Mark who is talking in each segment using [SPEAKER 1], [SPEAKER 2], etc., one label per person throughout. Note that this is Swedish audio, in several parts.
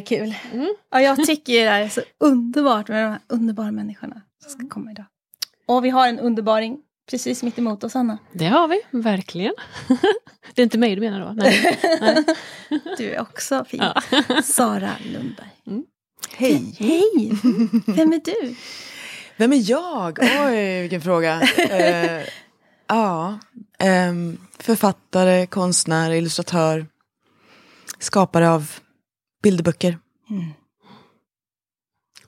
[SPEAKER 1] är kul. Mm. Ja, jag tycker det här är så underbart med de här underbara människorna som ska komma idag. Och vi har en underbaring precis mitt emot oss, Anna.
[SPEAKER 2] Det har vi, verkligen. det är inte mig du menar då? Nej. Nej.
[SPEAKER 1] Du är också fin. Ja. Sara Lundberg. Mm.
[SPEAKER 3] Hej!
[SPEAKER 1] Hej! Vem är du?
[SPEAKER 3] Vem är jag? Oj, vilken fråga. Uh, ja, um, författare, konstnär, illustratör. Skapare av bilderböcker. Mm.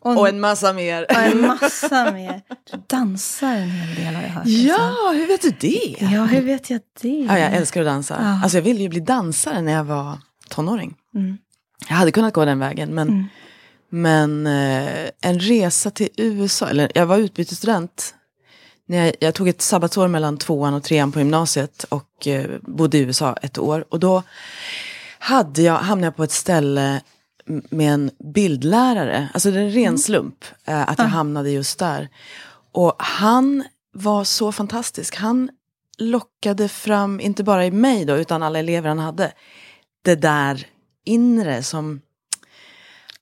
[SPEAKER 3] Och, och, en massa mer.
[SPEAKER 1] Och en massa mer. Du dansar en hel del har jag hört.
[SPEAKER 3] Ja, hur vet du det?
[SPEAKER 1] Ja, hur vet jag det?
[SPEAKER 3] Ja, jag älskar att dansa. Ja. Alltså jag ville ju bli dansare när jag var tonåring. Mm. Jag hade kunnat gå den vägen men, mm. men eh, en resa till USA, eller jag var utbytesstudent. När jag, jag, tog ett sabbatsår mellan tvåan och trean på gymnasiet och eh, bodde i USA ett år. Och då hade jag, hamnade jag på ett ställe med en bildlärare. Alltså det är en ren mm. slump eh, att jag hamnade just där. Och han var så fantastisk. Han lockade fram, inte bara i mig då, utan alla elever han hade, det där inre som...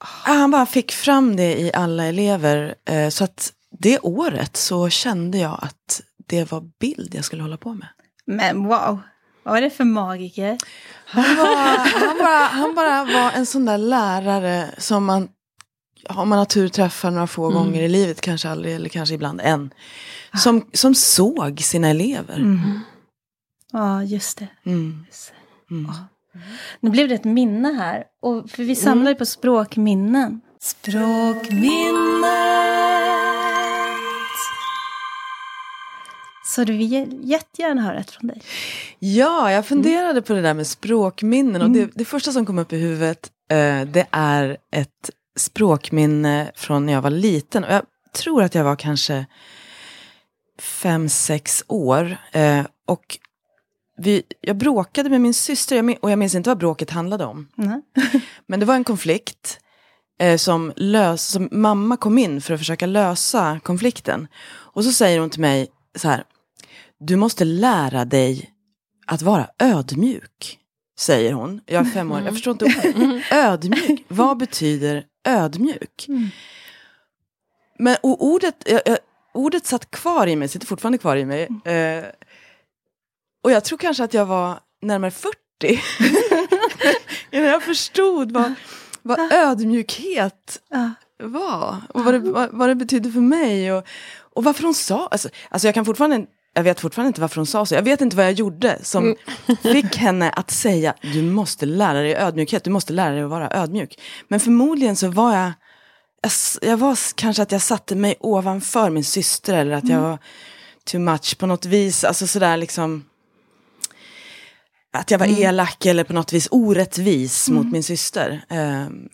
[SPEAKER 3] Oh. Han bara fick fram det i alla elever. Eh, så att det året så kände jag att det var bild jag skulle hålla på med.
[SPEAKER 1] Men wow, vad var det för magiker?
[SPEAKER 3] Han, var, han, bara, han bara var en sån där lärare som man, om man har tur träffar några få mm. gånger i livet, kanske aldrig eller kanske ibland en. Som, som såg sina elever.
[SPEAKER 1] Mm. Ja, just det. Mm. Just det. Mm. Nu blev det ett minne här, och, för vi samlar ju på språkminnen. Språkminnen! Så du vill jättegärna höra ett från dig.
[SPEAKER 3] Ja, jag funderade mm. på det där med språkminnen. Och det, mm. det första som kom upp i huvudet, eh, det är ett språkminne från när jag var liten. Och jag tror att jag var kanske fem, sex år. Eh, och vi, jag bråkade med min syster, jag, och jag minns inte vad bråket handlade om. Mm. Men det var en konflikt. Eh, som, lös, som mamma kom in för att försöka lösa konflikten. Och så säger hon till mig så här, du måste lära dig att vara ödmjuk. Säger hon. Jag är fem år, jag förstår inte ordet. Ödmjuk, vad betyder ödmjuk? Mm. Men och ordet, ordet satt kvar i mig, sitter fortfarande kvar i mig. Eh, och jag tror kanske att jag var närmare 40. Innan jag förstod vad, vad ödmjukhet var. Och vad det, vad, vad det betydde för mig. Och, och varför hon sa, alltså, alltså jag kan fortfarande jag vet fortfarande inte varför hon sa så. Jag vet inte vad jag gjorde som mm. fick henne att säga du måste lära dig ödmjukhet, du måste lära dig att vara ödmjuk. Men förmodligen så var jag, jag, jag var kanske att jag satte mig ovanför min syster eller att mm. jag var too much på något vis. Alltså sådär liksom. Att jag var mm. elak eller på något vis orättvis mot mm. min syster. Um,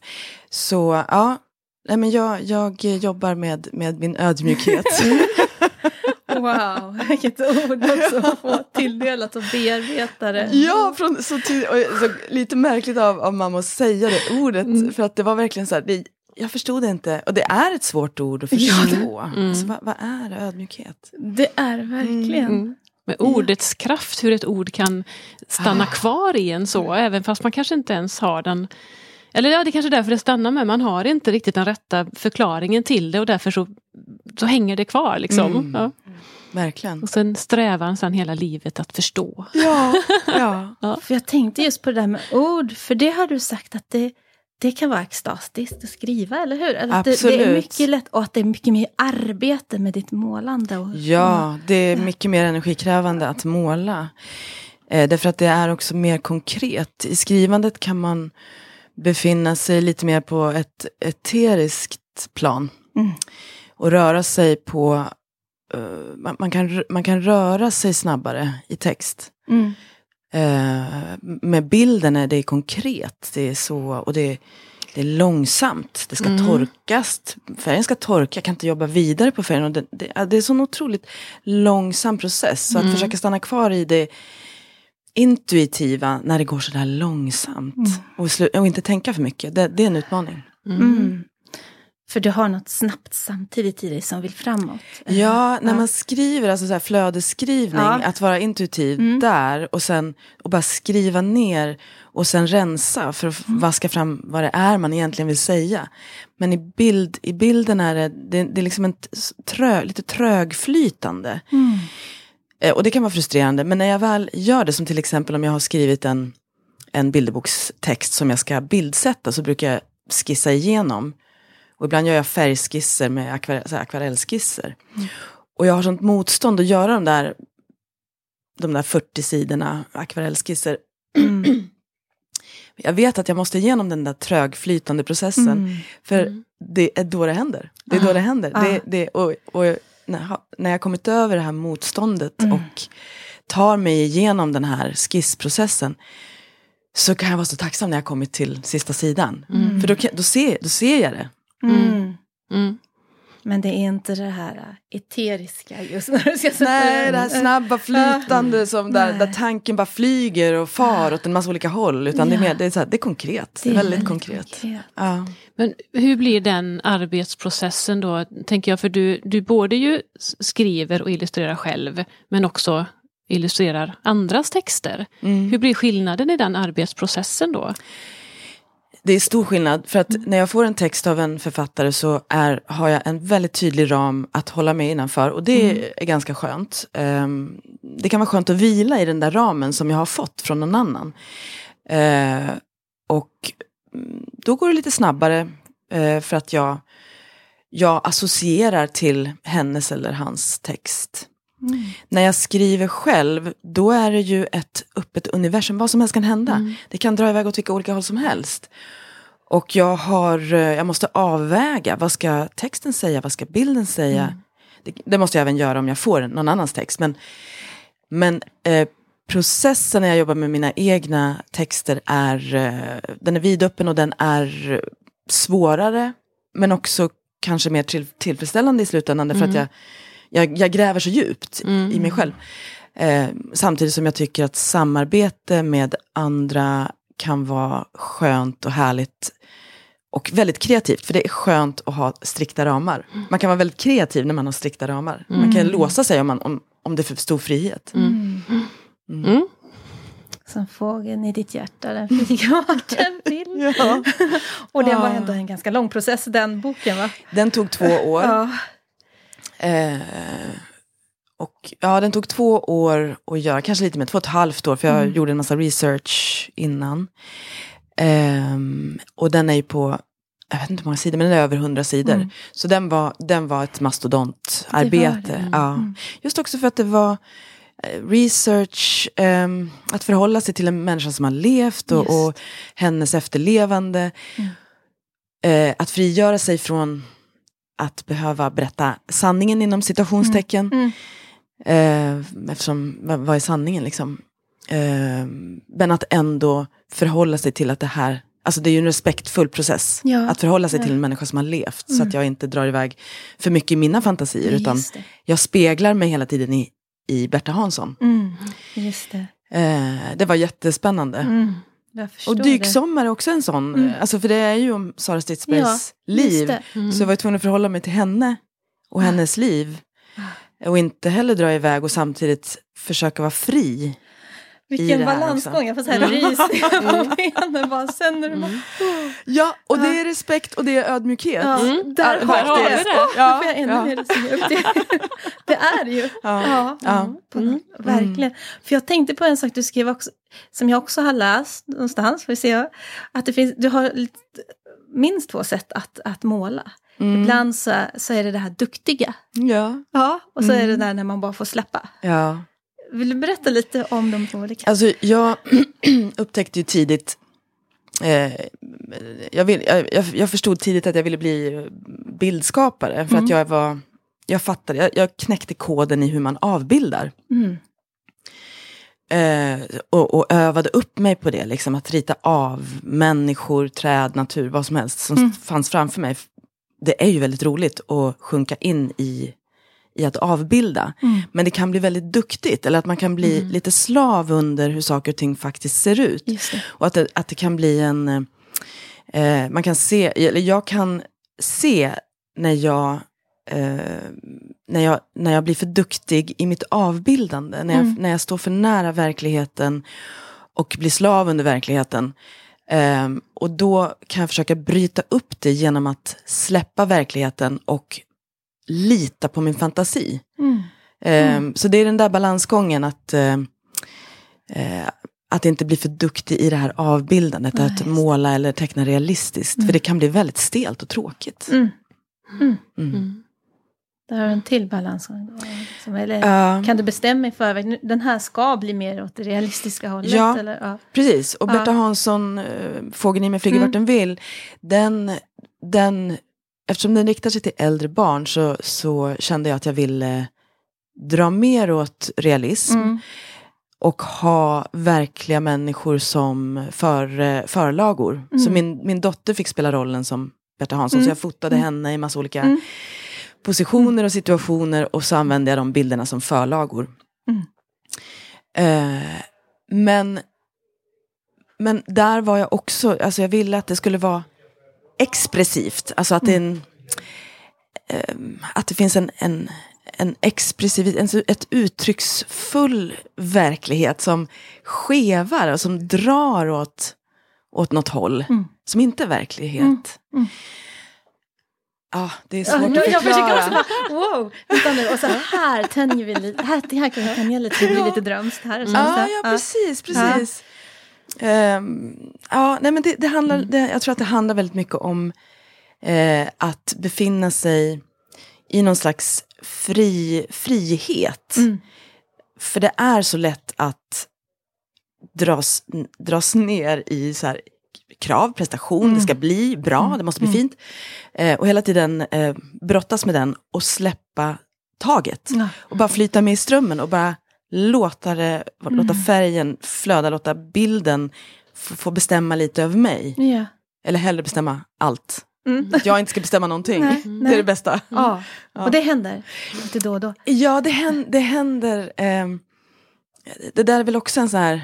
[SPEAKER 3] så ja, Nej, men jag, jag jobbar med, med min ödmjukhet.
[SPEAKER 1] Wow, vilket ord också att få tilldelat och bearbeta det.
[SPEAKER 3] Ja, från, så, så, lite märkligt av, av mamma att säga det ordet. Mm. För att det var verkligen så här, det, jag förstod det inte. Och det är ett svårt ord att förstå. Ja, mm. alltså, vad, vad, är ödmjukhet?
[SPEAKER 1] Det är verkligen. Mm.
[SPEAKER 2] Med ordets kraft, hur ett ord kan stanna ah. kvar i en så, även fast man kanske inte ens har den eller ja, det är kanske är därför det stannar med. Man har inte riktigt den rätta förklaringen till det och därför så, så hänger det kvar. Liksom. Mm. Ja.
[SPEAKER 3] Verkligen.
[SPEAKER 2] Och sen strävan sen hela livet att förstå.
[SPEAKER 1] Ja, ja. ja. För jag tänkte just på det där med ord, för det har du sagt att det, det kan vara extatiskt att skriva, eller hur? Att
[SPEAKER 3] Absolut.
[SPEAKER 1] Det, det, är mycket lätt och att det är mycket mer arbete med ditt målande. Och,
[SPEAKER 3] ja, det är mycket mer energikrävande att måla. Eh, därför att det är också mer konkret. I skrivandet kan man befinna sig lite mer på ett eteriskt plan. Mm. Och röra sig på, uh, man, man, kan, man kan röra sig snabbare i text. Mm. Uh, med bilden är det konkret, det är så, och det, det är långsamt, det ska mm. torkas, färgen ska torka, jag kan inte jobba vidare på färgen. Och det, det, det är en sån otroligt långsam process, så att mm. försöka stanna kvar i det intuitiva när det går sådär långsamt. Mm. Och, och, inte tänka för mycket, det, det är en utmaning.
[SPEAKER 1] Mm. mm. För du har något snabbt samtidigt i dig som vill framåt.
[SPEAKER 3] Ja, när
[SPEAKER 1] Ja.
[SPEAKER 3] man skriver, alltså så här flödesskrivning,
[SPEAKER 1] Ja.
[SPEAKER 3] att vara intuitiv
[SPEAKER 1] Mm.
[SPEAKER 3] där och sen och bara skriva ner och sen rensa för att
[SPEAKER 1] Mm.
[SPEAKER 3] vaska fram vad det är man egentligen vill säga. Men i, bild, i bilden är det, det, det är liksom en trö, lite trögflytande.
[SPEAKER 1] Mm.
[SPEAKER 3] Eh, och det kan vara frustrerande, men när jag väl gör det, som till exempel om jag har skrivit en, en bilderbokstext som jag ska bildsätta, så brukar jag skissa igenom. Och ibland gör jag färgskisser med här, akvarellskisser. Och jag har sånt motstånd att göra de där, de där 40 sidorna akvarellskisser. jag vet att jag måste igenom den där trögflytande processen.
[SPEAKER 1] Mm.
[SPEAKER 3] För det är då det händer. Det är då det händer.
[SPEAKER 1] Ah.
[SPEAKER 3] Det, det, och, och när, jag har- när jag kommit över det här motståndet
[SPEAKER 1] Mm.
[SPEAKER 3] och tar mig igenom den här skissprocessen så kan jag vara så tacksam när jag kommit till sista sidan.
[SPEAKER 1] Mm.
[SPEAKER 3] För då, då, ser, då ser jag det.
[SPEAKER 1] Mm. Men det är inte det här äh, eteriska just när du ska sätta
[SPEAKER 3] Nej, det här snabba flytande som där, där tanken bara flyger och far åt en massa olika håll. Utan det är
[SPEAKER 1] Ja.
[SPEAKER 3] mer, det är, så här, det är konkret. Det är väldigt konkret. Ja.
[SPEAKER 2] Men hur blir den arbetsprocessen då, tänker jag, för du, du både ju skriver och illustrerar själv, men också illustrerar andras texter.
[SPEAKER 3] Mm.
[SPEAKER 2] Hur blir skillnaden i den arbetsprocessen då?
[SPEAKER 3] Det är stor skillnad, för att när jag får en text av en författare så är, har jag en väldigt tydlig ram att hålla mig innanför. Och det är ganska skönt. Ehm, det kan vara skönt att vila i den där ramen som jag har fått från någon annan. Eh, och mm, då går det lite snabbare eh, för att jag, jag associerar till hennes eller hans text. När jag skriver själv, då är det ju ett öppet universum. Vad som helst kan hända. Det kan dra iväg åt vilka olika håll som helst. Och jag, har, eh, jag måste avväga, vad ska texten säga, vad ska bilden säga? Det, det måste jag även göra om jag får någon annans text. Men, men eh, processen när jag jobbar med mina egna texter är, eh, den är vidöppen och den är svårare. Men också kanske mer till, tillfredsställande i slutändan. Därför att jag, jag, jag gräver så djupt i mig själv. Eh, samtidigt som jag tycker att samarbete med andra kan vara skönt och härligt. Och väldigt kreativt, för det är skönt att ha strikta ramar. Man kan vara väldigt kreativ när man har strikta ramar. Man kan låsa sig om, man, om, om det är för stor frihet.
[SPEAKER 2] Mm.
[SPEAKER 1] Som fågeln i ditt hjärta, den flyger vart den vill.
[SPEAKER 3] Ja.
[SPEAKER 1] Och det var
[SPEAKER 3] Ah.
[SPEAKER 1] ändå en ganska lång process, den boken va?
[SPEAKER 3] Den tog två år.
[SPEAKER 1] Ja.
[SPEAKER 3] Eh, och ja, den tog två år att göra, kanske lite mer, två och ett halvt år, för jag gjorde en massa research innan. Ehm, och den är ju på, jag vet inte hur många sidor, men den är över hundra sidor. Så den var, den var ett mastodontarbete. Ja. Just också för att det var eh, research, ehm, att förhålla sig till en människa som har levt och, och hennes efterlevande. Eh, att frigöra sig från att behöva berätta sanningen inom citationstecken.
[SPEAKER 1] Mm.
[SPEAKER 3] Eh, eftersom, vad, vad är sanningen liksom? Eh, men att ändå förhålla sig till att det här, alltså det är ju en respektfull process.
[SPEAKER 1] Ja,
[SPEAKER 3] Att förhålla sig
[SPEAKER 1] ja.
[SPEAKER 3] till en människa som har levt. Så att jag inte drar iväg för mycket i mina fantasier.
[SPEAKER 1] Ja,
[SPEAKER 3] utan
[SPEAKER 1] det.
[SPEAKER 3] jag speglar mig hela tiden i, i Berta Hansson.
[SPEAKER 1] Mm. Just det.
[SPEAKER 3] Eh, det var jättespännande.
[SPEAKER 1] Mm.
[SPEAKER 3] Och Dyksommar är också en sån,
[SPEAKER 1] Mm.
[SPEAKER 3] alltså för det är ju om Sara Stridsbergs
[SPEAKER 1] Ja,
[SPEAKER 3] liv.
[SPEAKER 1] det.
[SPEAKER 3] Så jag var tvungen att förhålla mig till henne och hennes liv. Och inte heller dra iväg och samtidigt försöka vara fri.
[SPEAKER 1] Vilken balansgång, jag får så här rysningar på benen bara sen när du bara...
[SPEAKER 3] Ja, och det är respekt och det är ödmjukhet.
[SPEAKER 1] Ja,
[SPEAKER 2] Mm.
[SPEAKER 1] där har vi det.
[SPEAKER 2] det.
[SPEAKER 3] Ja,
[SPEAKER 1] nu får jag ännu
[SPEAKER 3] ja.
[SPEAKER 1] mer upp det. det är det ju.
[SPEAKER 3] Ja.
[SPEAKER 1] Ja, på något- verkligen. För jag tänkte på en sak du skrev också, som jag också har läst någonstans, får vi se, att det finns, du har lite, minst två sätt att, att måla.
[SPEAKER 3] Mm.
[SPEAKER 1] Ibland så, så är det det här duktiga,
[SPEAKER 3] Ja.
[SPEAKER 1] ja, och så är
[SPEAKER 3] Mm.
[SPEAKER 1] det där när man bara får släppa.
[SPEAKER 3] ja.
[SPEAKER 1] Vill du berätta lite om de två olika?
[SPEAKER 3] Alltså jag upptäckte ju tidigt, eh, jag, vill, jag, jag, förstod tidigt att jag ville bli bildskapare. För att jag var, jag fattade, jag, jag knäckte koden i hur man avbildar.
[SPEAKER 1] Mm.
[SPEAKER 3] Eh, och, och övade upp mig på det, liksom att rita av människor, träd, natur, vad som helst som fanns framför mig. Det är ju väldigt roligt att sjunka in i, i att avbilda. Men det kan bli väldigt duktigt, eller att man kan bli lite slav under hur saker och ting faktiskt ser ut. Och att det, att det kan bli en, eh, man kan se, eller jag kan se när jag, eh, när, jag, när jag blir för duktig i mitt avbildande. När jag,
[SPEAKER 1] Mm.
[SPEAKER 3] när jag står för nära verkligheten och blir slav under verkligheten. Ehm, och då kan jag försöka bryta upp det genom att släppa verkligheten och lita på min fantasi.
[SPEAKER 1] Mm.
[SPEAKER 3] Ehm, Så det är den där balansgången att, eh, eh, att inte bli för duktig i det här avbildandet,
[SPEAKER 1] Nej,
[SPEAKER 3] att måla eller teckna realistiskt. För det kan bli väldigt stelt och tråkigt.
[SPEAKER 1] Mm. Mm.
[SPEAKER 2] Mm.
[SPEAKER 1] Där har du en till balans. Som, eller,
[SPEAKER 3] Ja,
[SPEAKER 1] Kan du bestämma i förväg, den här ska bli mer åt det realistiska hållet?
[SPEAKER 3] Ja.
[SPEAKER 1] Eller? Ja.
[SPEAKER 3] precis. Och. Berta Hansson, eh, Fågeln i mig flyger
[SPEAKER 1] Mm.
[SPEAKER 3] vart den vill, den, den, eftersom den riktar sig till äldre barn så, så kände jag att jag ville dra mer åt realism.
[SPEAKER 1] Mm.
[SPEAKER 3] och ha verkliga människor som för, förlagor. Så
[SPEAKER 1] Mm.
[SPEAKER 3] min, min dotter fick spela rollen som Berta Hansson,
[SPEAKER 1] Mm.
[SPEAKER 3] så jag fotade
[SPEAKER 1] Mm.
[SPEAKER 3] henne i massa olika
[SPEAKER 1] Mm.
[SPEAKER 3] positioner och situationer och så använde jag de bilderna som förlagor.
[SPEAKER 1] Mm.
[SPEAKER 3] Eh, men, men där var jag också, alltså jag ville att det skulle vara expressivt, alltså att det, en, ehm, att det finns en, en, en expressiv, en, ett uttrycksfull verklighet som skevar och som drar åt, åt något håll,
[SPEAKER 1] Mm.
[SPEAKER 3] som inte är verklighet.
[SPEAKER 1] Mm. Mm.
[SPEAKER 3] Ja, det är
[SPEAKER 1] Ja,
[SPEAKER 3] svårt
[SPEAKER 1] jag,
[SPEAKER 3] att
[SPEAKER 1] jag försöker också
[SPEAKER 3] förklara.
[SPEAKER 1] bara, wow, vänta nu, och så här tänjer vi lite, här, här kan vi tänja lite, det blir lite drömskt här. och så, så,
[SPEAKER 3] Ja, ja, precis, precis. Ehm, ja, nej men det, det handlar, det, jag tror att det handlar väldigt mycket om eh, att befinna sig i någon slags fri, frihet.
[SPEAKER 1] Mm.
[SPEAKER 3] För det är så lätt att dras, dras ner i så här, krav, prestation,
[SPEAKER 1] Mm.
[SPEAKER 3] det ska bli bra, det måste bli fint. Eh, och hela tiden eh, brottas med den och släppa taget. Och bara flyta med i strömmen och bara låta, det, låta
[SPEAKER 1] Mm.
[SPEAKER 3] färgen flöda, låta bilden få, bestämma lite över mig.
[SPEAKER 1] Ja.
[SPEAKER 3] Eller hellre bestämma allt.
[SPEAKER 1] Mm.
[SPEAKER 3] Att jag inte ska bestämma någonting.
[SPEAKER 1] Nej,
[SPEAKER 3] Det
[SPEAKER 1] nej.
[SPEAKER 3] är det bästa.
[SPEAKER 1] Ja.
[SPEAKER 3] Ja.
[SPEAKER 1] och det händer lite då och då.
[SPEAKER 3] Ja, det händer. Det, händer ehm, det där är väl också en sån här...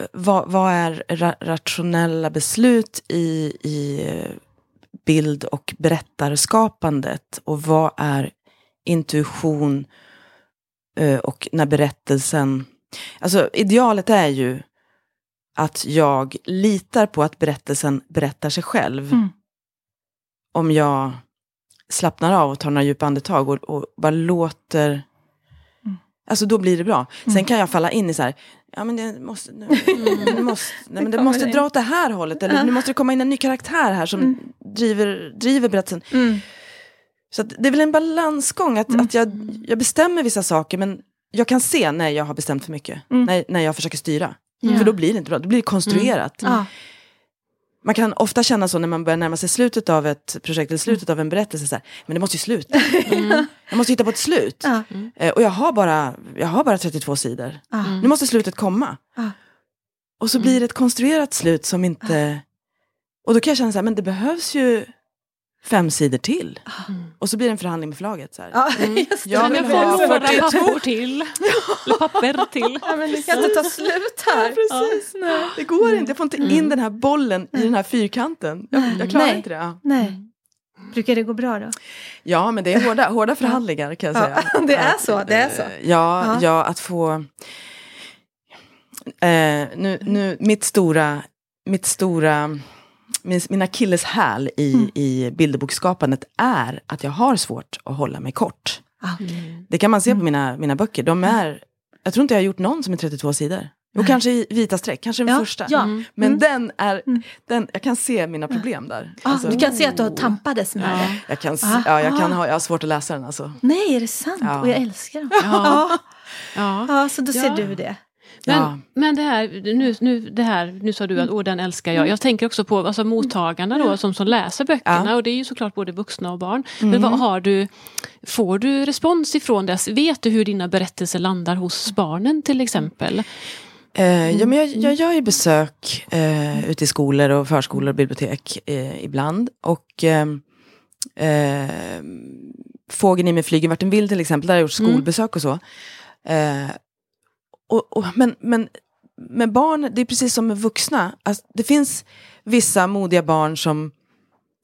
[SPEAKER 3] eh, Vad, vad är ra rationella beslut i, i eh, bild och berättarskapandet? Och vad är intuition eh, och när berättelsen... Alltså idealet är ju att jag litar på att berättelsen berättar sig själv.
[SPEAKER 1] Mm.
[SPEAKER 3] Om jag slappnar av och tar några djupa andetag och, och bara låter...
[SPEAKER 1] Mm.
[SPEAKER 3] Alltså då blir det bra. Sen
[SPEAKER 1] Mm.
[SPEAKER 3] kan jag falla in i så här, ja men det måste, nu, nu måste, nej, men det måste dra åt det här hållet. Eller nu måste det komma in en ny karaktär här som
[SPEAKER 1] Mm.
[SPEAKER 3] driver, driver berättelsen.
[SPEAKER 1] Mm.
[SPEAKER 3] Så det är väl en balansgång, att,
[SPEAKER 1] Mm.
[SPEAKER 3] att jag, jag bestämmer vissa saker men jag kan se när jag har bestämt för mycket.
[SPEAKER 1] Mm.
[SPEAKER 3] När, när jag försöker styra.
[SPEAKER 1] Ja.
[SPEAKER 3] För då blir det inte bra, då blir det konstruerat.
[SPEAKER 1] Ja.
[SPEAKER 3] Man kan ofta känna så när man börjar närma sig slutet av ett projekt eller slutet av en berättelse. Så här, men det måste ju sluta. Jag måste hitta på ett slut. Eh, och jag har, bara, jag har bara 32 sidor. Nu måste slutet komma. Och så blir det ett konstruerat slut som inte... Och då kan jag känna så här, men det behövs ju fem sidor till. Och så blir det en förhandling med förlaget. Så här.
[SPEAKER 1] Ja, just det.
[SPEAKER 3] Jag vill ha
[SPEAKER 2] några
[SPEAKER 3] 42.
[SPEAKER 2] papper till. Eller papper till.
[SPEAKER 1] Ja, men det kan inte ta slut här.
[SPEAKER 3] Precis, nej. Det går inte, jag får inte in den här bollen i den här fyrkanten. Jag, jag klarar
[SPEAKER 1] Nej.
[SPEAKER 3] inte det. Ja.
[SPEAKER 1] Nej. Brukar det gå bra då?
[SPEAKER 3] Ja, men det är hårda, hårda förhandlingar kan jag
[SPEAKER 1] Ja,
[SPEAKER 3] säga.
[SPEAKER 1] det är så, det är så.
[SPEAKER 3] eh, Ja,
[SPEAKER 1] Ja.
[SPEAKER 3] ja. att få... Eh, nu, nu, mitt stora, mitt stora, min, min akilleshäl i,
[SPEAKER 1] Mm.
[SPEAKER 3] i bilderboksskapandet är att jag har svårt att hålla mig kort.
[SPEAKER 1] Ja.
[SPEAKER 3] Det kan man se
[SPEAKER 1] Mm.
[SPEAKER 3] på mina, mina böcker. De är, jag tror inte jag har gjort någon som är 32 sidor. Och kanske i vita streck, kanske den
[SPEAKER 1] Ja,
[SPEAKER 3] första.
[SPEAKER 1] ja.
[SPEAKER 2] Mm.
[SPEAKER 3] Men
[SPEAKER 1] Mm.
[SPEAKER 3] den är,
[SPEAKER 1] Mm.
[SPEAKER 3] den, jag kan se mina problem där.
[SPEAKER 1] Ah,
[SPEAKER 3] Alltså,
[SPEAKER 1] du kan se att du har tampades med
[SPEAKER 2] Ja.
[SPEAKER 1] det.
[SPEAKER 3] jag, kan,
[SPEAKER 1] Ah.
[SPEAKER 3] ja, jag, kan ha, jag har svårt att läsa den alltså.
[SPEAKER 1] Nej, är det sant?
[SPEAKER 3] Ja.
[SPEAKER 1] Och jag älskar dem.
[SPEAKER 2] Ja. Ja.
[SPEAKER 1] Ja, så då ser du det.
[SPEAKER 2] Men,
[SPEAKER 3] Ja.
[SPEAKER 2] men det här, nu, nu, det här, nu sa du att åh, den älskar jag. Jag tänker också på alltså, mottagarna då, som, som läser böckerna.
[SPEAKER 3] Ja.
[SPEAKER 2] Och det är ju såklart både vuxna och barn. Men vad har du, får du respons ifrån det? Vet du hur dina berättelser landar hos barnen till exempel?
[SPEAKER 3] Eh, ja, men jag, jag gör ju besök eh, ute i skolor och förskolor och bibliotek eh, ibland. Och ehm, eh, Fågeln i mig flyger vart den vill till exempel, där har jag gjort
[SPEAKER 2] Mm.
[SPEAKER 3] skolbesök och så. Eh, och, och, men, men med barn, det är precis som med vuxna. Alltså, det finns vissa modiga barn som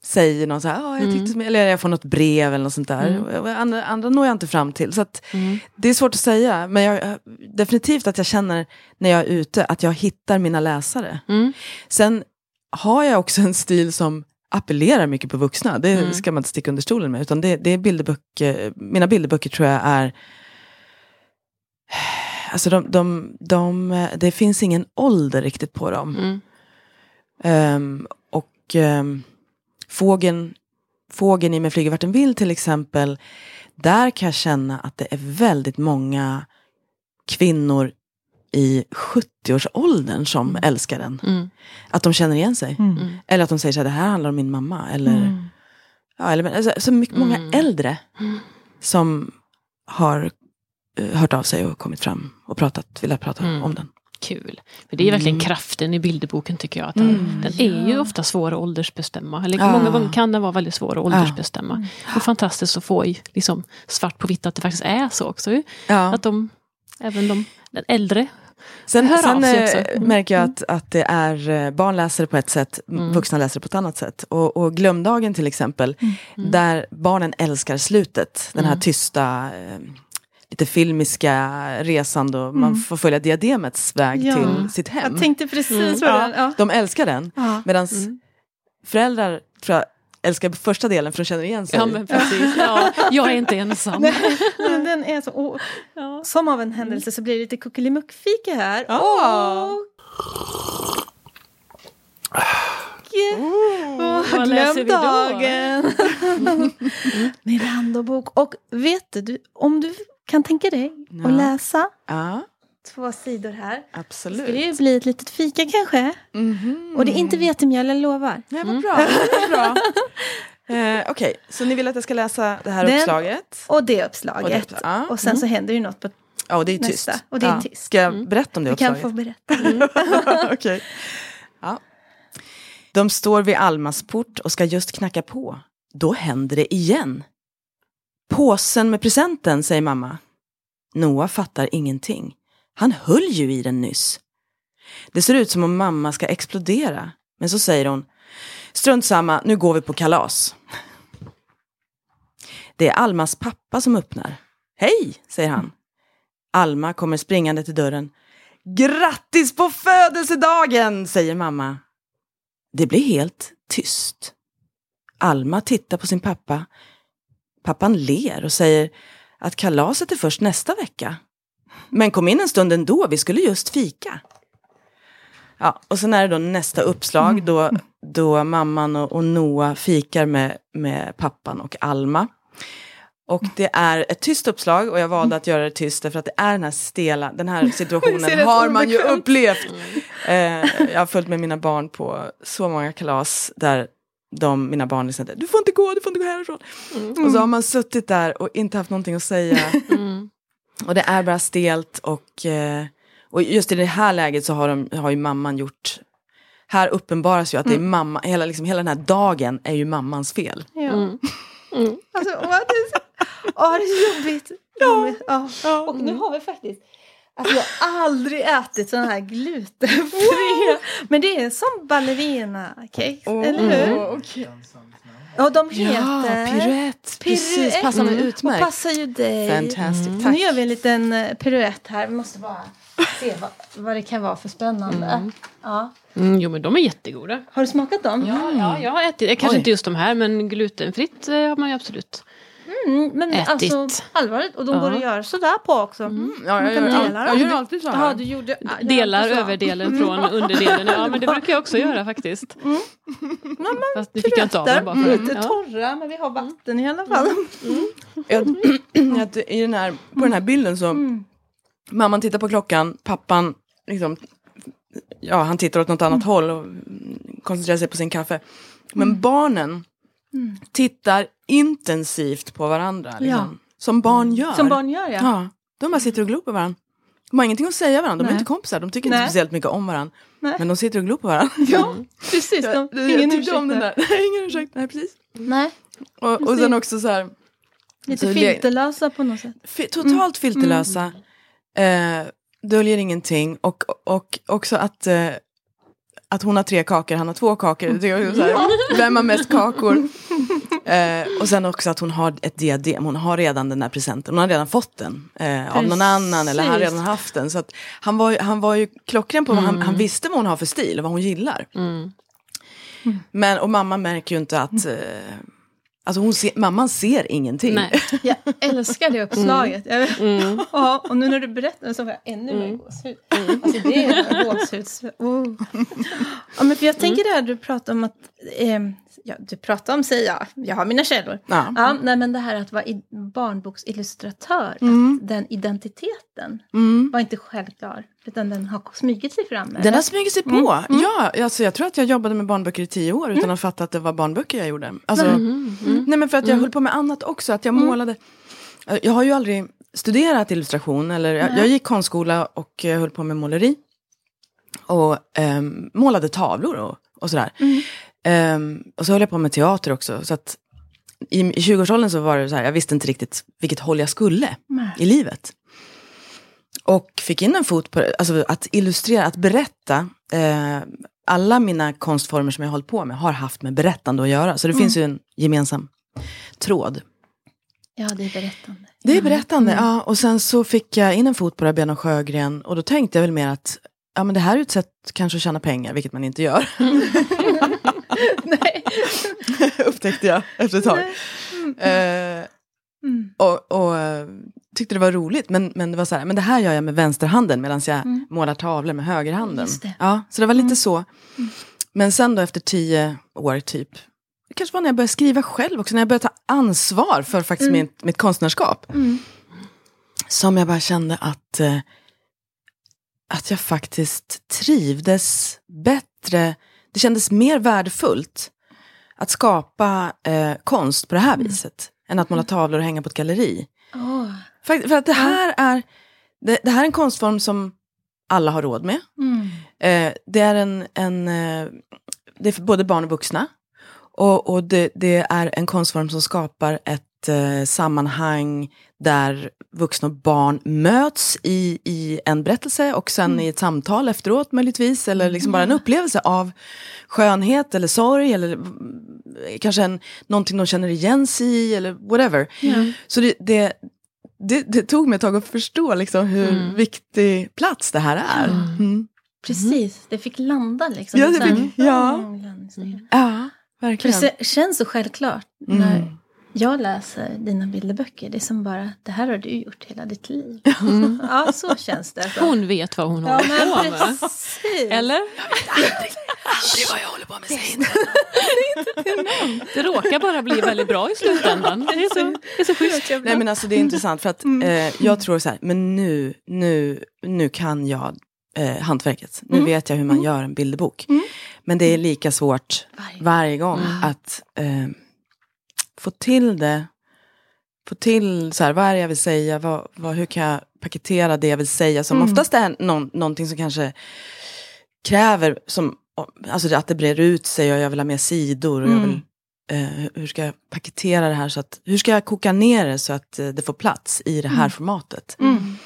[SPEAKER 3] säger någon så här, "Ja, jag tyckte som, eller jag får något brev eller något sånt där. Och Andra, andra når jag inte fram till. Så att, det är svårt att säga, men jag, definitivt att jag känner när jag är ute att jag hittar mina läsare.
[SPEAKER 2] Mm.
[SPEAKER 3] Sen har jag också en stil som appellerar mycket på vuxna. Det ska man inte sticka under stolen med. Utan det, det är bilderböcker, mina bilderböcker tror jag är... Alltså de, de, de, det finns ingen ålder riktigt på dem.
[SPEAKER 2] Mm.
[SPEAKER 3] Ehm, och um, fågeln, fågeln i Med flyger vart den vill till exempel. Där kan jag känna att det är väldigt många kvinnor i 70-årsåldern som älskar den.
[SPEAKER 2] Mm.
[SPEAKER 3] Att de känner igen sig.
[SPEAKER 1] Mm.
[SPEAKER 3] Eller att de säger så här, det här handlar om min mamma. Eller,
[SPEAKER 1] Mm.
[SPEAKER 3] ja, eller alltså, så mycket, många
[SPEAKER 2] Mm.
[SPEAKER 3] äldre som har eh, hört av sig och kommit fram och pratat, velat prata
[SPEAKER 2] Mm.
[SPEAKER 3] om den.
[SPEAKER 2] Kul. För det är verkligen
[SPEAKER 3] Mm.
[SPEAKER 2] kraften i bilderboken tycker jag. Att den, den är ju ofta svår att åldersbestämma. Eller
[SPEAKER 3] Ja.
[SPEAKER 2] många gånger kan den vara väldigt svår att åldersbestämma. Och fantastiskt att få liksom, svart på vitt att det faktiskt är så också.
[SPEAKER 3] Ja.
[SPEAKER 2] Att de, även de den äldre
[SPEAKER 3] Sen, sen eh.
[SPEAKER 2] Mm.
[SPEAKER 3] märker jag att, att det är eh, barn läser på ett sätt, vuxna läser på ett annat sätt. Och, och Glömdagen till exempel,
[SPEAKER 2] Mm.
[SPEAKER 3] där barnen älskar slutet. Den här tysta, eh, lite filmiska resan då man får följa diademets väg
[SPEAKER 1] Ja.
[SPEAKER 3] till sitt hem.
[SPEAKER 1] Jag tänkte precis
[SPEAKER 2] Mm.
[SPEAKER 1] den. Ja.
[SPEAKER 3] De älskar den,
[SPEAKER 1] Ja.
[SPEAKER 3] medan föräldrar tror jag, älskar första delen för de känner igen sig.
[SPEAKER 2] Ja, men precis. Ja, jag är inte ensam.
[SPEAKER 1] Men den är så, och, Som av en händelse så blir det lite kuckelimuckfika här.
[SPEAKER 3] Ah.
[SPEAKER 1] Och, och
[SPEAKER 2] vad läser vi då?
[SPEAKER 1] glömdagen. Mirandobok. Och vet du, om du kan tänka dig
[SPEAKER 3] Ja.
[SPEAKER 1] att läsa
[SPEAKER 3] Ja,
[SPEAKER 1] två sidor här.
[SPEAKER 3] absolut.
[SPEAKER 1] Skulle det ju bli ett litet fika kanske.
[SPEAKER 3] Mhm.
[SPEAKER 1] Och det är inte vetemjöl, jag lovar.
[SPEAKER 3] Ja, vad bra. Vad bra. Eh, Okej, så ni vill att jag ska läsa det här
[SPEAKER 1] Den-
[SPEAKER 3] uppslaget?
[SPEAKER 1] Och det uppslaget.
[SPEAKER 3] Och
[SPEAKER 1] Och,
[SPEAKER 3] det uppslaget, ja.
[SPEAKER 1] sen så händer ju något på
[SPEAKER 3] Ja, och det är tyst.
[SPEAKER 1] Nästa, och det är
[SPEAKER 3] ja.
[SPEAKER 1] tyst.
[SPEAKER 3] Ska jag berätta om det
[SPEAKER 1] Du kan
[SPEAKER 3] uppslaget?
[SPEAKER 1] få berätta.
[SPEAKER 3] Okej. Ja. De står vid Almas port och ska just knacka på. Då händer det igen. Påsen med presenten, säger mamma. Noah fattar ingenting. Han höll ju i den nyss. Det ser ut som om mamma ska explodera. Men så säger hon. Strunt samma, nu går vi på kalas. Det är Almas pappa som öppnar. Hej, säger han. Alma kommer springande till dörren. Grattis på födelsedagen, säger mamma. Det blir helt tyst. Alma tittar på sin pappa. Pappan ler och säger att kalaset är först nästa vecka. Men kom in en stund ändå, vi skulle just fika. Ja, och sen är det då nästa uppslag då, då mamman och, och Noah fikar med, med pappan och Alma. Och det är ett tyst uppslag och jag valde att göra det tyst därför att det är den här stela, den här situationen har man ju upplevt. Eh, jag har följt med mina barn på så många kalas där de, mina barn liksom, du får inte gå, du får inte gå härifrån. Och så har man suttit där och inte haft någonting att säga.
[SPEAKER 2] Mm.
[SPEAKER 3] Och det är bara stelt och, eh, och just i det här läget så har, de, har ju mamman gjort här uppenbaras ju att det är mamma, hela, liksom, hela den här dagen är ju mammans fel.
[SPEAKER 1] Ja.
[SPEAKER 2] Mm.
[SPEAKER 1] Alltså, åh, det är så, åh, det är så jobbigt. Ja. Ja. Och nu har vi faktiskt Alltså jag har aldrig ätit sådana här glutenfria. Men det är som ballerina-cake, eller hur? Och de
[SPEAKER 3] Ja,
[SPEAKER 1] heter...
[SPEAKER 3] piruett. Precis, passar mig
[SPEAKER 1] Och
[SPEAKER 3] utmärkt.
[SPEAKER 1] passar ju dig.
[SPEAKER 3] Fantastic,
[SPEAKER 1] Nu
[SPEAKER 3] tack.
[SPEAKER 1] gör vi en liten eh, piruett här. Vi måste bara se vad, vad det kan vara för spännande. Ja.
[SPEAKER 2] Mm, jo men de är jättegoda.
[SPEAKER 1] Har du smakat dem?
[SPEAKER 2] Ja, ja jag har ätit, kanske
[SPEAKER 3] Oj.
[SPEAKER 2] inte just de här men glutenfritt eh, har man ju absolut.
[SPEAKER 1] Mm, men
[SPEAKER 2] Ätit.
[SPEAKER 1] alltså allvarligt. Och de
[SPEAKER 2] Ja.
[SPEAKER 1] att göra sådär på också. Mm.
[SPEAKER 3] Ja,
[SPEAKER 1] Man
[SPEAKER 3] jag, gör,
[SPEAKER 1] dela
[SPEAKER 3] jag, jag gör alltid så
[SPEAKER 1] Ja,
[SPEAKER 3] här.
[SPEAKER 1] du gjorde... ja, jag
[SPEAKER 2] Delar överdelen från underdelen. Ja men det brukar jag också göra faktiskt. Fast nu fick jag inte av dem bara för
[SPEAKER 1] lite
[SPEAKER 2] ja.
[SPEAKER 1] torra, men vi har vatten i alla fall.
[SPEAKER 3] Jag, I den här, på den här bilden så,
[SPEAKER 1] Mm.
[SPEAKER 3] mamman tittar på klockan, pappan liksom, ja han tittar åt något annat håll och mm, koncentrerar sig på sin kaffe. Men barnen tittar intensivt på varandra. Liksom,
[SPEAKER 1] Ja.
[SPEAKER 3] Som barn gör.
[SPEAKER 1] Som barn gör, ja.
[SPEAKER 3] Ja, de bara sitter och glor på varandra. De har ingenting att säga varandra, de är
[SPEAKER 1] Nej.
[SPEAKER 3] inte kompisar, de tycker inte
[SPEAKER 1] Nej.
[SPEAKER 3] speciellt mycket om varandra.
[SPEAKER 1] Nej.
[SPEAKER 3] Men de sitter och glor på varandra.
[SPEAKER 1] Ja, precis. De,
[SPEAKER 3] Jag,
[SPEAKER 1] ingen ursäkt
[SPEAKER 3] om den
[SPEAKER 1] där.
[SPEAKER 3] Nej, ingen ursäkt. Nej, precis.
[SPEAKER 1] Nej,
[SPEAKER 3] Och, och sen också så här,
[SPEAKER 1] lite filterlösa på något sätt.
[SPEAKER 3] fi- totalt filterlösa. Eh, döljer ingenting. Och, och också att, eh, att hon har tre kakor, han har två kakor. Det är så här, vem har mest kakor? Eh, och sen också att hon har ett diadem, hon har redan den där presenten, hon har redan fått den eh, av någon annan eller han har redan haft den. Så att han, var, han var ju klockren på vad han, han visste vad hon har för stil och vad hon gillar. Men, och mamma märker ju inte att, eh, alltså hon ser, mamman ser ingenting.
[SPEAKER 2] Nej.
[SPEAKER 1] Jag älskar det uppslaget. Jag, ja, och nu när du berättar så får jag ännu mer gåshud. Alltså det är gåshuds... Oh. Ja, men för jag tänker det här du pratar om att... Eh, ja, du pratar om, säger jag, jag har mina källor.
[SPEAKER 3] Ja.
[SPEAKER 1] Ja, nej, men det här att vara barnboksillustratör, att den identiteten var inte självklar. Utan den har smugit sig fram.
[SPEAKER 3] Den
[SPEAKER 1] eller?
[SPEAKER 3] har smugit sig på. Ja, alltså jag tror att jag jobbade med barnböcker i tio år utan att fatta att det var barnböcker jag gjorde. Alltså, Nej men för att jag höll på med annat också, att jag målade. Jag har ju aldrig studerat illustration, eller jag, jag gick konstskola och eh, höll på med måleri. Och ehm, målade tavlor och, och sådär. Ehm, och så höll jag på med teater också. Så att i, i 20-årsåldern så var det så här, jag visste inte riktigt vilket håll jag skulle
[SPEAKER 1] Nej.
[SPEAKER 3] i livet. Och fick in en fot på alltså att illustrera, att berätta. Eh, alla mina konstformer som jag hållit på med har haft med berättande att göra. Så det finns ju en gemensam tråd.
[SPEAKER 1] Ja, det är berättande.
[SPEAKER 3] Det är berättande, ja. Och sen så fick jag in en fot på det här Björn och Sjögren. Och då tänkte jag väl mer att ja, men det här är ett sätt kanske att tjäna pengar, vilket man inte gör.
[SPEAKER 1] Nej.
[SPEAKER 3] Upptäckte jag efter ett tag. Eh,
[SPEAKER 1] Mm.
[SPEAKER 3] och, och eh, tyckte det var roligt, men, men det var så här, men det här gör jag med vänsterhanden medan jag målar tavlor med högerhanden. Ja, så det var lite så. Men sen då efter tio år typ, det kanske var när jag började skriva själv också, när jag började ta ansvar för faktiskt mitt, mitt konstnärskap. Som jag bara kände att, eh, att jag faktiskt trivdes bättre, det kändes mer värdefullt att skapa eh, konst på det här viset. Än att måla tavlor och hänga på ett galleri.
[SPEAKER 1] Åh.
[SPEAKER 3] För, för att det här, är, det, det här är en konstform som alla har råd med.
[SPEAKER 1] Mm.
[SPEAKER 3] Eh, det är en, en eh, det är för både barn och vuxna. Och, och det, det är en konstform som skapar ett eh, sammanhang där vuxna och barn möts i, i en berättelse och sen i ett samtal efteråt möjligtvis. Eller liksom bara en upplevelse av skönhet eller sorg eller mm, kanske en, någonting de känner igen sig i eller whatever. Så det, det, det, det tog mig ett tag att förstå liksom hur viktig plats det här är. Mm.
[SPEAKER 1] Precis, det fick landa liksom.
[SPEAKER 3] Ja, det fick- ja.
[SPEAKER 1] mm.
[SPEAKER 3] Ja,
[SPEAKER 1] För
[SPEAKER 3] verkligen.
[SPEAKER 1] det se- känns så självklart
[SPEAKER 3] Mm.
[SPEAKER 1] när jag läser dina bilderböcker. Det är som bara, det här har du gjort hela ditt liv. ja, så känns det. Så.
[SPEAKER 2] Hon vet vad hon
[SPEAKER 1] ja,
[SPEAKER 2] håller på med.
[SPEAKER 1] precis.
[SPEAKER 2] Eller?
[SPEAKER 3] Aldrig vad jag håller på med, säg inte.
[SPEAKER 2] Det råkar bara bli väldigt bra i slutändan. Det är så, det är så schysst.
[SPEAKER 3] Nej men alltså det är intressant för att eh, jag tror så här, men nu, nu, nu kan jag eh, hantverket. Nu vet jag hur man gör en bilderbok. Men det är lika svårt
[SPEAKER 1] Varje-
[SPEAKER 3] varje gång att eh, få till det. Få till så här, vad är det jag vill säga, vad, vad, hur kan jag paketera det jag vill säga som oftast är någon, någonting som kanske kräver som, alltså att det breder ut sig och jag vill ha mer sidor. Och jag vill, eh, hur ska jag paketera det här så att, hur ska jag koka ner det så att eh, det får plats i det här formatet?
[SPEAKER 1] Mm.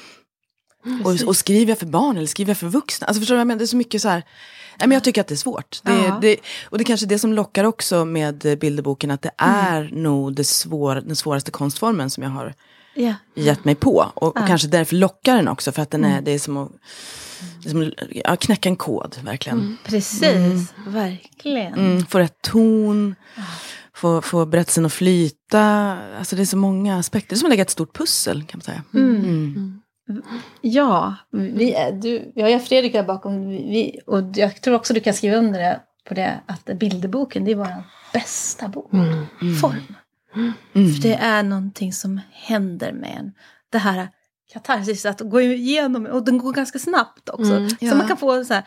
[SPEAKER 3] Och, och skriver jag för barn eller skriver jag för vuxna? Alltså förstår du jag menar? Det är så mycket så här, nej men jag tycker att det är svårt. Det,
[SPEAKER 1] Ja.
[SPEAKER 3] det, och det är kanske det som lockar också med bilderboken, att det är nog det svår, den svåraste konstformen som jag har
[SPEAKER 1] Ja.
[SPEAKER 3] gett mig på. Och, och kanske därför lockar den också, för att den är, det är som att, det är som att ja, knäcka en kod, verkligen.
[SPEAKER 1] Precis, verkligen.
[SPEAKER 3] Mm, få rätt ton, få, få berättelsen att flyta. Alltså det är så många aspekter. Det är som att lägga ett stort pussel kan man säga. Mm.
[SPEAKER 1] Ja, vi du, jag är Fredrik här bakom. Vi, och jag tror också du kan skriva under det, på det att bilderboken det är vår bästa bok. Form. För det är någonting som händer med en. Det här katarsis, att gå igenom, och den går ganska snabbt också. Så
[SPEAKER 3] Ja.
[SPEAKER 1] man kan få så här,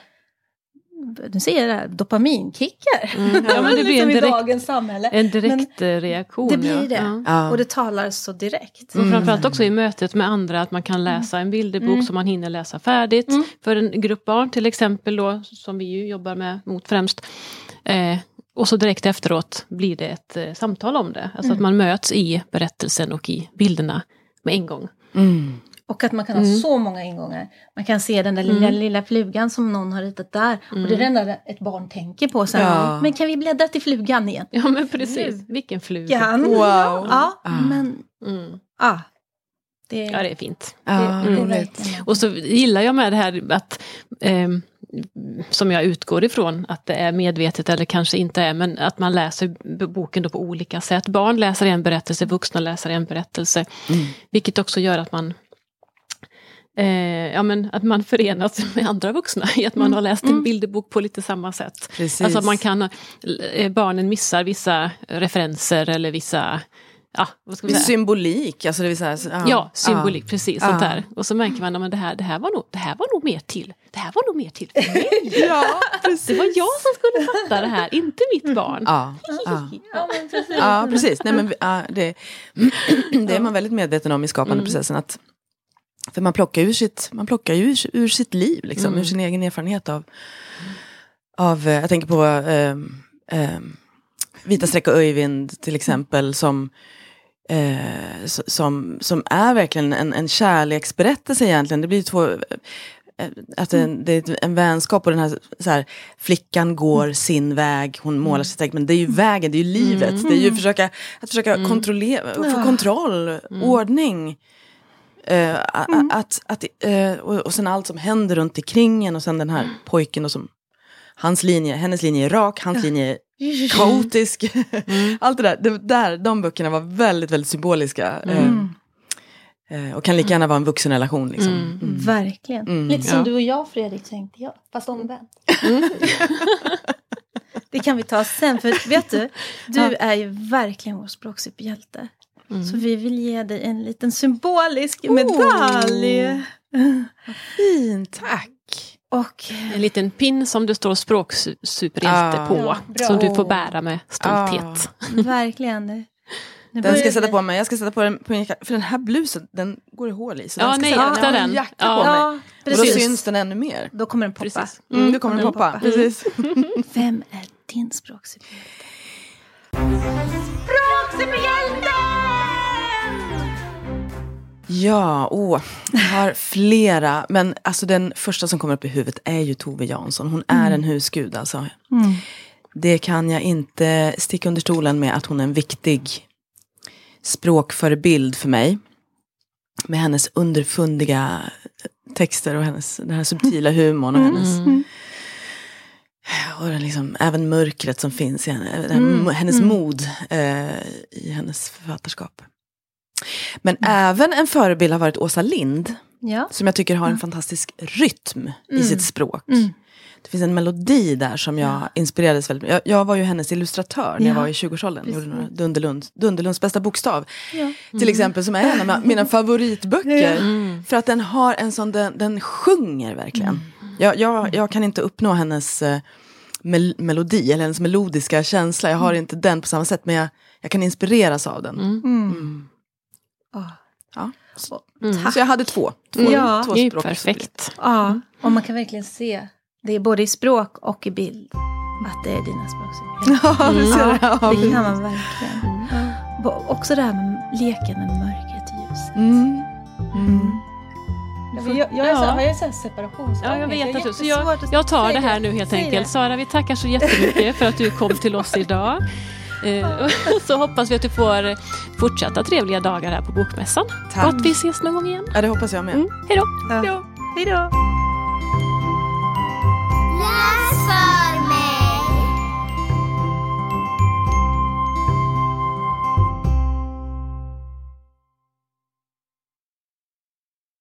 [SPEAKER 1] nu säger jag det här, dopaminkickar.
[SPEAKER 2] Ja, men det blir en
[SPEAKER 1] liksom i
[SPEAKER 2] direkt,
[SPEAKER 1] dagens samhälle.
[SPEAKER 2] en direkt eh, reaktion.
[SPEAKER 1] Det blir
[SPEAKER 2] ja.
[SPEAKER 1] det.
[SPEAKER 2] Ja.
[SPEAKER 3] Ja.
[SPEAKER 1] Och det talar så direkt.
[SPEAKER 2] Och framförallt också i mötet med andra, att man kan läsa en bilderbok som man hinner läsa färdigt. För en grupp barn till exempel då, som vi ju jobbar med mot främst. Eh, och så direkt efteråt blir det ett eh, samtal om det. Alltså att man möts i berättelsen och i bilderna med en gång.
[SPEAKER 3] Mm.
[SPEAKER 1] Och att man kan ha
[SPEAKER 2] Mm.
[SPEAKER 1] så många ingångar. Man kan se den där lilla,
[SPEAKER 2] Mm.
[SPEAKER 1] lilla flugan som någon har ritat där. Och det är det enda ett barn tänker på sen.
[SPEAKER 3] Ja.
[SPEAKER 1] Men kan vi bläddra till flugan igen?
[SPEAKER 2] Ja men precis, vilken fluga.
[SPEAKER 1] Kan.
[SPEAKER 3] Wow.
[SPEAKER 1] Ja,
[SPEAKER 3] Ah.
[SPEAKER 1] men
[SPEAKER 2] Mm.
[SPEAKER 1] ja. Det,
[SPEAKER 2] Ja det är fint.
[SPEAKER 3] Ja,
[SPEAKER 1] det, det är verkligen
[SPEAKER 2] Och så gillar jag med det här att ehm, som jag utgår ifrån att det är medvetet eller kanske inte är, men att man läser boken då på olika sätt. Barn läser en berättelse, vuxna läser en berättelse.
[SPEAKER 3] Mm.
[SPEAKER 2] Vilket också gör att man eh, ja, men att man förenas med andra vuxna i att man
[SPEAKER 1] Mm.
[SPEAKER 2] har läst en
[SPEAKER 1] Mm.
[SPEAKER 2] bilderbok på lite samma sätt.
[SPEAKER 3] Precis.
[SPEAKER 2] Alltså att man kan, eh, barnen missar vissa referenser eller vissa, ja vad ska vi säga?
[SPEAKER 3] Symbolik, alltså det vill säga... Ja,
[SPEAKER 2] Ja, symbolik, precis.
[SPEAKER 3] Ja.
[SPEAKER 2] Sånt där. Och så märker man att det här, det, här var nog, det här var nog mer till. Det här var nog mer till för mig.
[SPEAKER 3] Ja,
[SPEAKER 2] Det var jag som skulle fatta det här, inte mitt barn.
[SPEAKER 3] ja, ja.
[SPEAKER 1] Ja, precis.
[SPEAKER 3] ja precis. Nej, men, det, det är man väldigt medveten om i skapande
[SPEAKER 2] Mm.
[SPEAKER 3] Att, för man plockar, ur sitt, man plockar ju ur, ur sitt liv, liksom,
[SPEAKER 2] Mm.
[SPEAKER 3] ur sin egen erfarenhet av... av eh, jag tänker på eh, eh, Vita streck och Öyvind till exempel som eh, som, som är verkligen en, en kärleksberättelse egentligen. Det blir två, eh, att det, det är en vänskap och den här, så här flickan går sin väg, hon målar sitt streck, men det är ju vägen, det är ju livet. Det är ju att försöka, att försöka kontrollera, få kontroll, ordning. Eh, a- att, att, eh, och, och sen allt som händer runt omkring en och sen den här pojken och som Hans linje, hennes linje är rak, hans linje är kaotisk. Allt det där, det, där, de böckerna var väldigt, väldigt symboliska.
[SPEAKER 1] Mm.
[SPEAKER 3] Eh, eh, och kan lika gärna vara en vuxenrelation. Liksom.
[SPEAKER 2] Mm.
[SPEAKER 3] Mm.
[SPEAKER 1] Verkligen.
[SPEAKER 3] Mm.
[SPEAKER 1] Lite som
[SPEAKER 2] Ja.
[SPEAKER 1] du och jag Fredrik tänkte jag, fast omvänt. det kan vi ta sen, för vet du, du
[SPEAKER 3] Ja.
[SPEAKER 1] är ju verkligen vår språksuperhjälte.
[SPEAKER 2] Mm.
[SPEAKER 1] Så vi vill ge dig en liten symbolisk medalj.
[SPEAKER 3] Fint, tack.
[SPEAKER 1] Och
[SPEAKER 2] En liten pin som det står språksuperhjälte
[SPEAKER 3] Ah.
[SPEAKER 2] på.
[SPEAKER 1] Ja,
[SPEAKER 2] som du får bära med stolthet.
[SPEAKER 1] verkligen. det- det
[SPEAKER 3] Den ska jag sätta på mig. Jag ska sätta på den på min jacka. För den här blusen, den går i hål i. Så
[SPEAKER 2] Ja,
[SPEAKER 3] den ska
[SPEAKER 2] nej,
[SPEAKER 3] sätta-
[SPEAKER 2] akta den.
[SPEAKER 3] en jacka
[SPEAKER 2] Ja.
[SPEAKER 3] på mig.
[SPEAKER 1] Ja,
[SPEAKER 3] Och då
[SPEAKER 1] precis.
[SPEAKER 3] syns den ännu mer.
[SPEAKER 1] Då kommer den poppa.
[SPEAKER 2] Precis.
[SPEAKER 3] Mm, då kommer den
[SPEAKER 1] den
[SPEAKER 3] poppa.
[SPEAKER 1] poppa.
[SPEAKER 3] Precis.
[SPEAKER 1] Vem är din språksuperhjälte?
[SPEAKER 3] Ja, åh, jag har flera. Men alltså den första som kommer upp i huvudet är ju Tove Jansson. Hon är en husgud alltså.
[SPEAKER 1] Mm.
[SPEAKER 3] Det kan jag inte sticka under stolen med att hon är en viktig språkförebild för mig. Med hennes underfundiga texter och hennes, den här subtila humorn och hennes
[SPEAKER 1] Mm.
[SPEAKER 3] och den liksom, även mörkret som finns i henne,
[SPEAKER 1] Mm,
[SPEAKER 3] hennes
[SPEAKER 1] mm.
[SPEAKER 3] mod eh, i hennes författarskap. Men även en förebild har varit Åsa Lind,
[SPEAKER 1] Ja.
[SPEAKER 3] som jag tycker har en fantastisk rytm i
[SPEAKER 1] Mm.
[SPEAKER 3] sitt språk.
[SPEAKER 1] Mm.
[SPEAKER 3] Det finns en melodi där som jag inspirerades väldigt mycket. Jag, jag var ju hennes illustratör när jag
[SPEAKER 1] Ja,
[SPEAKER 3] var i 20-årsåldern. Gjorde
[SPEAKER 1] precis.
[SPEAKER 3] några Dunderlund, Dunderlunds bästa bokstav. Till exempel som är en av mina favoritböcker.
[SPEAKER 2] Mm.
[SPEAKER 3] För att den har en sån, den, den sjunger verkligen. Jag, jag, jag kan inte uppnå hennes eh, mel melodi eller hennes melodiska känsla. Jag har inte den på samma sätt men jag, jag kan inspireras av den.
[SPEAKER 2] Mm.
[SPEAKER 1] Mm. Åh.
[SPEAKER 3] Ja. Så,
[SPEAKER 2] Mm.
[SPEAKER 3] så jag hade två. två,
[SPEAKER 1] Ja.
[SPEAKER 3] två
[SPEAKER 2] Det är perfekt.
[SPEAKER 1] Ja, och man kan verkligen se det är både i språk och i bild att det är dina språksuperhjältar.
[SPEAKER 3] Ja, det.
[SPEAKER 1] Ja, det kan man verkligen. Ja. Också det här med leken med mörkret och ljuset.
[SPEAKER 3] Mm. Mm.
[SPEAKER 1] Jag, jag, jag är så,
[SPEAKER 2] Ja.
[SPEAKER 1] har jag så här separationsångest?
[SPEAKER 2] Ja, jag vet att du, så jag, jag tar det här nu helt enkelt. Sara, vi tackar så jättemycket för att du kom till oss idag. Eh, så hoppas vi att du får fortsatta trevliga dagar här på Bokmässan.
[SPEAKER 3] Tack.
[SPEAKER 2] Och att vi ses någon gång igen.
[SPEAKER 3] Ja, det hoppas jag med.
[SPEAKER 2] Mm. Hej då.
[SPEAKER 1] Ja. Hej då.